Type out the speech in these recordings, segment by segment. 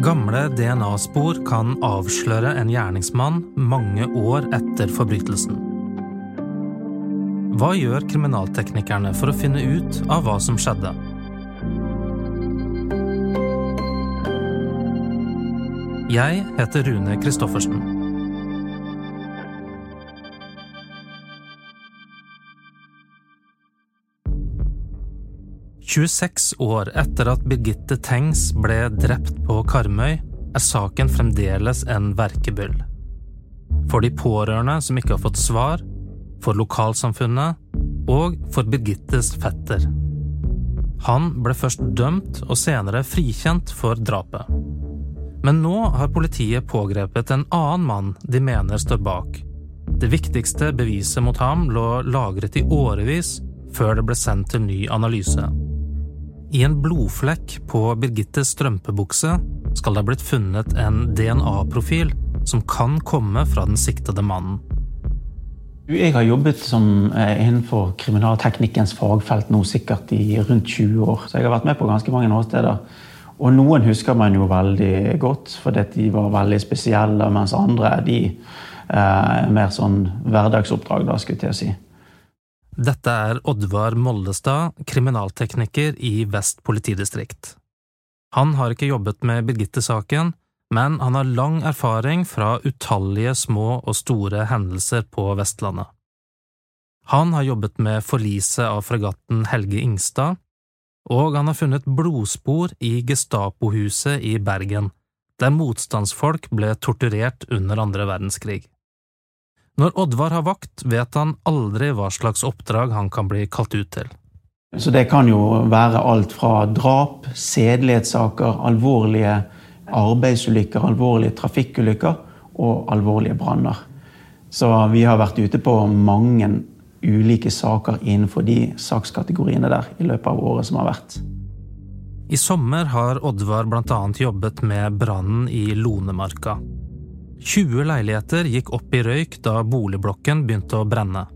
Gamle DNA-spor kan avsløre en gjerningsmann mange år etter forbrytelsen. Hva gjør kriminalteknikerne for å finne ut av hva som skjedde? Jeg heter Rune Christoffersen. «26 år etter at Birgitte Tengs ble drept på Karmøy, er saken fremdeles en verkebyll. For de pårørende som ikke har fått svar, for lokalsamfunnet og for Birgittes fetter. Han ble først dømt og senere frikjent for drapet. Men nå har politiet pågrepet en annen mann de mener står bak. Det viktigste beviset mot ham lå lagret i årevis før det ble sendt til ny analyse. I en blodflekk på Birgittes strømpebukse skal det ha blitt funnet en DNA-profil som kan komme fra den siktede mannen. Jeg har jobbet som, eh, innenfor kriminalteknikkens fagfelt nå sikkert i rundt 20 år. Så jeg har vært med på ganske mange åsteder. Og noen husker man jo veldig godt, fordi de var veldig spesielle, mens andre de eh, mer sånn hverdagsoppdrag, da, skulle jeg si. Dette er Oddvar Mollestad, kriminaltekniker i Vest politidistrikt. Han har ikke jobbet med Birgitte-saken, men han har lang erfaring fra utallige små og store hendelser på Vestlandet. Han har jobbet med forliset av fregatten Helge Ingstad, og han har funnet blodspor i Gestapo-huset i Bergen, der motstandsfolk ble torturert under andre verdenskrig. Når Oddvar har vakt, vet han aldri hva slags oppdrag han kan bli kalt ut til. Så det kan jo være alt fra drap, sedelighetssaker, alvorlige arbeidsulykker, alvorlige trafikkulykker og alvorlige branner. Så vi har vært ute på mange ulike saker innenfor de sakskategoriene der i løpet av året som har vært. I sommer har Oddvar annet jobbet med brannen i Lonemarka. 20 leiligheter gikk opp i røyk da boligblokken begynte å brenne.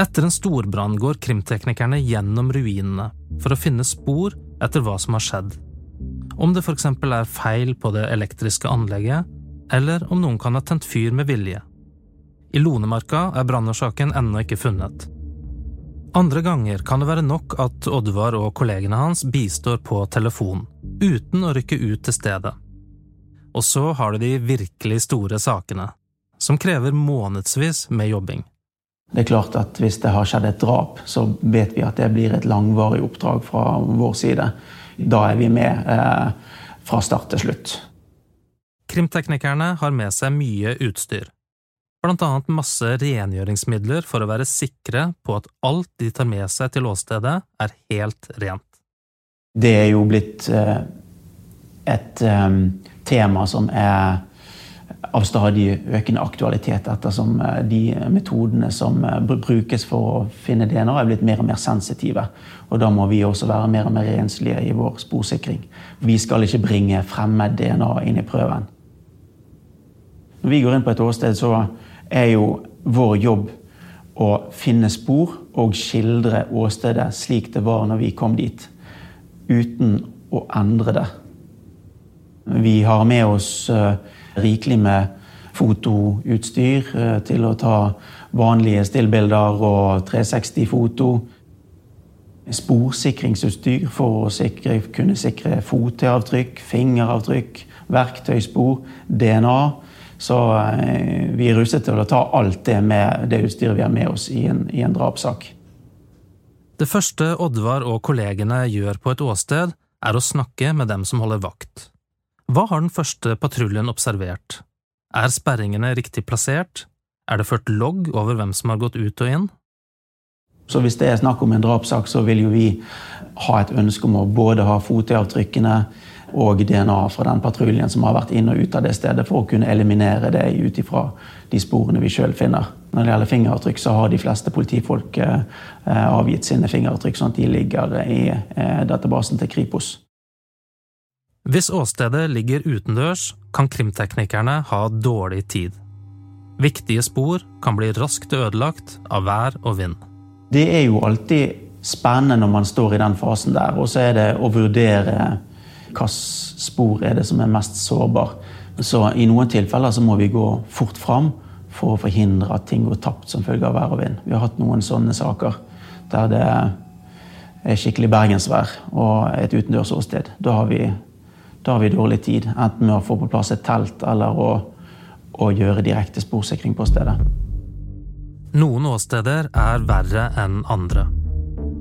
Etter en storbrann går krimteknikerne gjennom ruinene for å finne spor etter hva som har skjedd om det eksempel er feil på det elektriske anlegget, eller om noen kan ha tent fyr med vilje. I Lonemarka er brannårsaken ennå ikke funnet. Andre ganger kan det være nok at Oddvar og kollegene hans bistår på telefon, uten å rykke ut til stedet. Og så har du de virkelig store sakene, som krever månedsvis med jobbing. Det er klart at Hvis det har skjedd et drap, så vet vi at det blir et langvarig oppdrag fra vår side. Da er vi med eh, fra start til slutt. Krimteknikerne har med seg mye utstyr. Blant annet masse rengjøringsmidler for å være sikre på at alt de tar med seg til åstedet, er helt rent. Det er jo blitt eh, et eh, tema som er av stadig økende aktualitet, ettersom eh, de metodene som eh, brukes for å finne DNA, er blitt mer og mer sensitive. Og Da må vi også være mer og mer renslige i vår sporsikring. Vi skal ikke bringe fremmed DNA inn i prøven. Når vi går inn på et åsted, så er jo vår jobb å finne spor og skildre åstedet slik det var når vi kom dit, uten å endre det. Vi har med oss uh, rikelig med fotoutstyr eh, til å ta vanlige stillbilder og 360-foto. Sporsikringsutstyr for å sikre, kunne sikre fotavtrykk, fingeravtrykk, verktøyspor, DNA. Så eh, vi er rustet til å ta alt det med det utstyret vi har med oss i en, i en drapssak. Det første Oddvar og kollegene gjør på et åsted, er å snakke med dem som holder vakt. Hva har den første patruljen observert? Er sperringene riktig plassert? Er det ført logg over hvem som har gått ut og inn? Så Hvis det er snakk om en drapssak, så vil jo vi ha et ønske om å både ha fotavtrykkene og DNA fra den patruljen som har vært inn og ut av det stedet, for å kunne eliminere det ut ifra de sporene vi sjøl finner. Når det gjelder fingeravtrykk, så har de fleste politifolk eh, avgitt sine fingeravtrykk, sånn at de ligger i eh, databasen til Kripos. Hvis åstedet ligger utendørs, kan krimteknikerne ha dårlig tid. Viktige spor kan bli raskt ødelagt av vær og vind. Det er jo alltid spennende når man står i den fasen der, og så er det å vurdere Hvilke spor er det som er mest sårbar? Så i noen tilfeller så må vi gå fort fram for å forhindre at ting går tapt som følge av vær og vind. Vi har hatt noen sånne saker der det er skikkelig bergensvær og et utendørs åsted. Da har, vi, da har vi dårlig tid, enten med å få på plass et telt eller å, å gjøre direkte sporsikring på stedet. Noen åsteder er verre enn andre.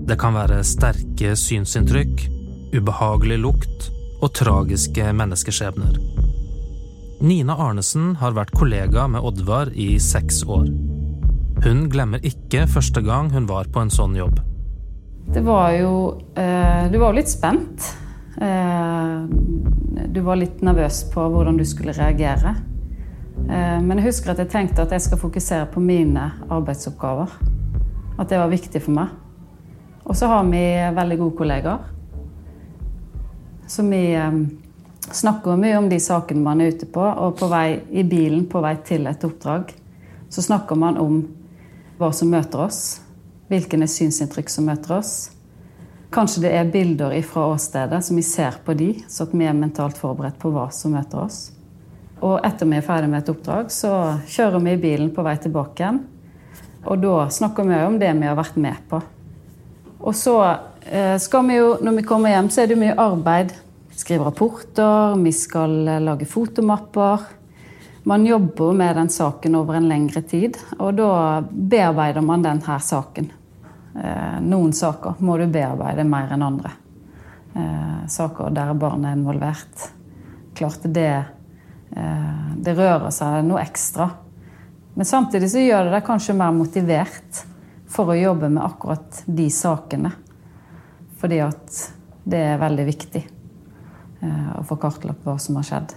Det kan være sterke synsinntrykk, ubehagelig lukt og tragiske menneskeskjebner. Nina Arnesen har vært kollega med Oddvar i seks år. Hun glemmer ikke første gang hun var på en sånn jobb. Det var jo eh, Du var jo litt spent. Eh, du var litt nervøs på hvordan du skulle reagere. Eh, men jeg husker at jeg tenkte at jeg skal fokusere på mine arbeidsoppgaver. At det var viktig for meg. Og så har vi veldig gode kollegaer. Så vi snakker mye om de sakene man er ute på. Og på vei i bilen på vei til et oppdrag så snakker man om hva som møter oss. Hvilke synsinntrykk som møter oss. Kanskje det er bilder fra åstedet som vi ser på de, så at vi er mentalt forberedt på hva som møter oss. Og etter vi er ferdig med et oppdrag, så kjører vi i bilen på vei tilbake igjen. Og da snakker vi om det vi har vært med på. Og så eh, skal vi jo, når vi kommer hjem, så er det mye arbeid skrive rapporter, vi skal eh, lage fotomapper. Man jobber med den saken over en lengre tid, og da bearbeider man denne saken. Eh, noen saker må du bearbeide mer enn andre. Eh, saker der barn er involvert. Klart det, det rører seg noe ekstra. Men samtidig så gjør det deg kanskje mer motivert for å jobbe med akkurat de sakene. Fordi at det er veldig viktig. å få kartlagt hva som har skjedd.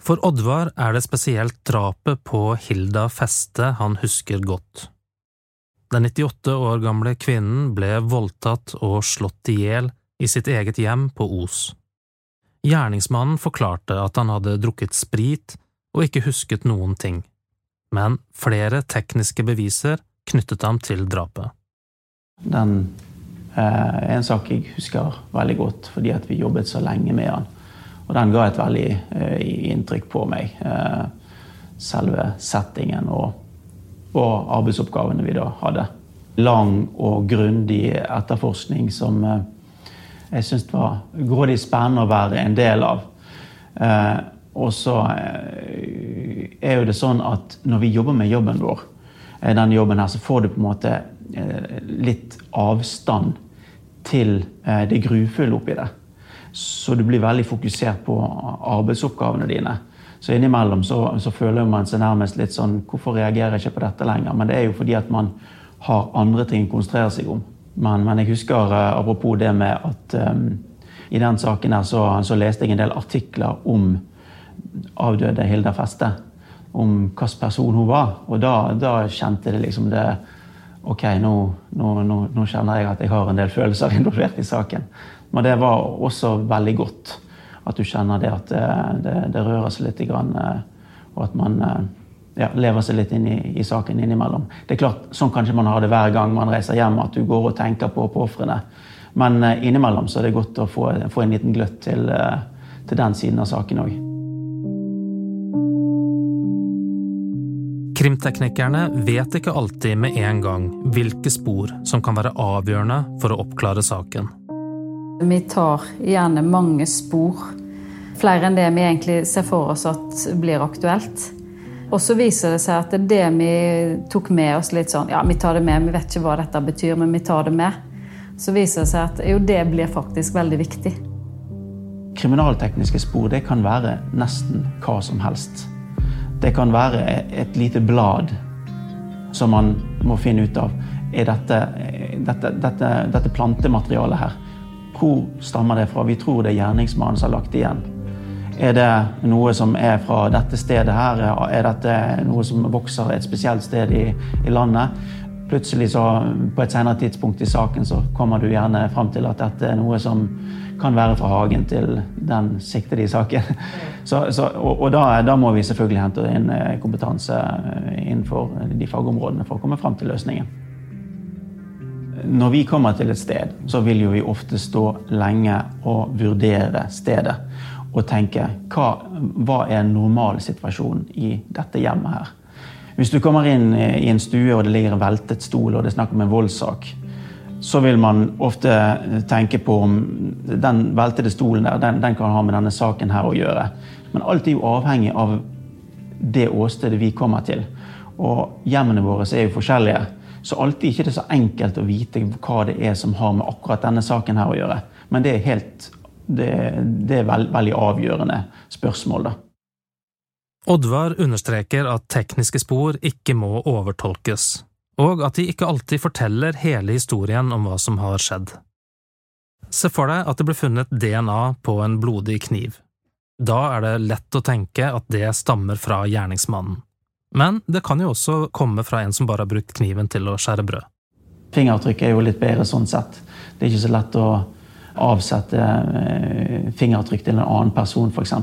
For Oddvar er det spesielt drapet på Hilda Feste han husker godt. Den 98 år gamle kvinnen ble voldtatt og slått i hjel i sitt eget hjem på Os. Gjerningsmannen forklarte at han hadde drukket sprit og ikke husket noen ting, men flere tekniske beviser knyttet ham til drapet. Den Eh, en sak jeg husker veldig godt fordi vi jobbet så lenge med den. Og den ga et veldig eh, inntrykk på meg. Eh, selve settingen og, og arbeidsoppgavene vi da hadde. Lang og grundig etterforskning som jeg syns var grådig spennende å være en del av. Og så er jo det sånn at når vi jobber med jobben vår, denne jobben her, så får du på en måte Eh, litt avstand til eh, det grufulle oppi det. Så du blir veldig fokusert på arbeidsoppgavene dine. Så innimellom så, så føler man seg nærmest litt sånn Hvorfor reagerer jeg ikke på dette lenger? Men det er jo fordi at man har andre ting å konsentrere seg om. Men, men jeg husker, uh, apropos det med at um, i den saken her så, så, leste jeg en del artikler om avdøde Hilda Feste. Om hvilken person hun var. Og da, da kjente det liksom det Ok, nå, nå, nå, nå, kjenner jeg at jeg har en del følelser involvert i saken. Men det var også veldig godt at du kjenner det at det, det, det rører seg litt. Grann, eh, og at man eh, ja, lever seg litt inn i, i, saken innimellom. Det er klart, Sånn kanskje man har det hver gang man reiser hjem, at du går og tenker på, på ofrene. Men eh, innimellom så er det godt å få, få en liten gløtt til, til den siden av saken òg. Krimteknikerne vet ikke alltid med en gang hvilke spor som kan være avgjørende for å oppklare saken. Vi tar gjerne mange spor, flere enn det vi egentlig ser for oss at blir aktuelt. Og så viser det seg at det, det vi tok med oss litt sånn Ja, vi tar det med, vi vet ikke hva dette betyr, men vi tar det med. Så viser det seg at jo, det blir faktisk veldig viktig. Kriminaltekniske spor det kan være nesten hva som helst. Det kan være et lite blad som man må finne ut av. Er dette, dette, dette, dette plantematerialet her, hvor stammer det fra? Vi tror det er gjerningsmannen som har lagt igjen. Er det noe som er fra dette stedet her? Er dette noe som vokser et spesielt sted i, i landet? Plutselig, så, på et senere tidspunkt i saken, så kommer du gjerne fram til at dette er noe som kan være fra hagen til den siktede i saken. Så, så, og, og da, da, må vi selvfølgelig hente inn eh, kompetanse eh, innenfor de fagområdene for å komme fram til løsningen. Når vi kommer til et sted, så vil jo vi ofte stå lenge og vurdere stedet. Og tenke hva, hva er normalsituasjonen i dette hjemmet her? Hvis du kommer inn i en stue og det ligger en veltet stol og det er snakk om en voldssak, så vil man ofte tenke på om den veltede stolen der, den, den kan ha med denne saken her å gjøre. Men alt er jo avhengig av det åstedet vi kommer til. Og hjemmene våre er jo forskjellige. Så alltid ikke det er så enkelt å vite hva det er som har med akkurat denne saken her å gjøre. Men det er helt det, det er veld, veldig avgjørende spørsmål, da. Oddvar understreker at tekniske spor ikke må overtolkes, og at de ikke alltid forteller hele historien om hva som har skjedd. Se for deg at det ble funnet DNA på en blodig kniv. Da er det lett å tenke at det stammer fra gjerningsmannen. Men det kan jo også komme fra en som bare har brukt kniven til å skjære brød. Fingeravtrykk er jo litt bedre sånn sett. Det er ikke så lett å avsette eh, fingeravtrykk til en annen person, f.eks.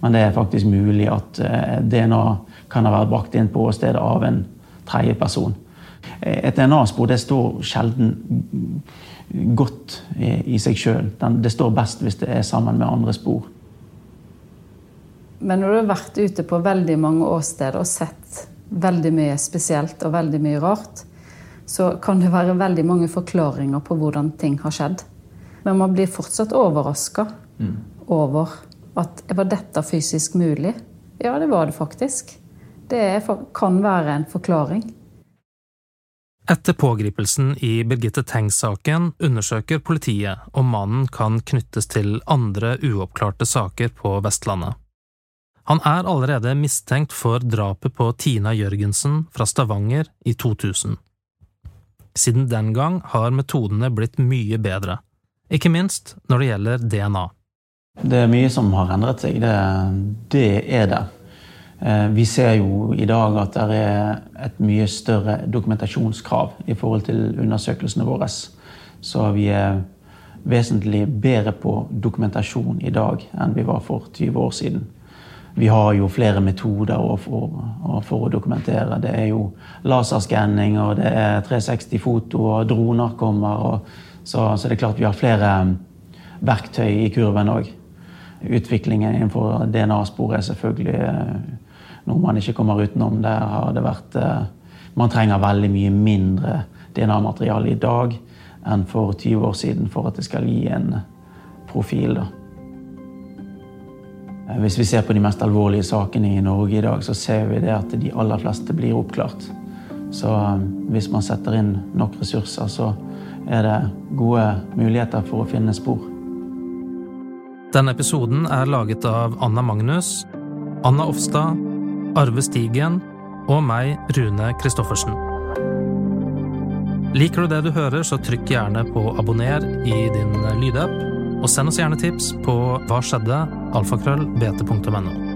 Men det er faktisk mulig at eh, DNA kan ha vært brakt inn på åstedet av en tredje person. Eh, et DNA-spor det står sjelden godt i seg sjøl. Det står best hvis det er sammen med andre spor. Men når du har vært ute på veldig mange åsteder og sett veldig mye spesielt og veldig mye rart, så kan det være veldig mange forklaringer på hvordan ting har skjedd. Men man blir fortsatt overraska mm. over at var dette fysisk mulig? Ja, det var det faktisk. Det kan være en forklaring. Etter pågripelsen i Birgitte Tengs-saken undersøker politiet om mannen kan knyttes til andre uoppklarte saker på Vestlandet. Han er allerede mistenkt for drapet på Tina Jørgensen fra Stavanger i 2000. Siden den gang har metodene blitt mye bedre, ikke minst når det gjelder DNA. Det er mye som har endret seg, det, det er det. Eh, vi ser jo i dag at det er et mye større dokumentasjonskrav i forhold til undersøkelsene våre. Så vi er vesentlig bedre på dokumentasjon i dag enn vi var for 20 år siden. Vi har jo flere metoder for, for å dokumentere. Det er jo laserskanning, og det er 360-foto, og droner kommer. Og, så, så, det er klart vi har flere verktøy i kurven òg. Utviklingen innenfor DNA-sporet er selvfølgelig eh, noe man ikke kommer utenom. Der har det vært eh, Man trenger veldig mye mindre DNA-materiale i dag enn for 20 år siden for at det skal gi en profil. da. Eh, hvis vi ser på de mest alvorlige sakene i Norge i dag, så ser vi det at de aller fleste blir oppklart. Så eh, hvis man setter inn nok ressurser, så er det gode muligheter for å finne spor. Denne episoden er laget av Anna Magnus, Anna Offstad, Arve Stigen og meg, Rune Christoffersen. Liker du det du hører, så trykk gjerne på abonner i din lydapp og send oss gjerne tips på hva skjedde, alfakrøll, bt.no.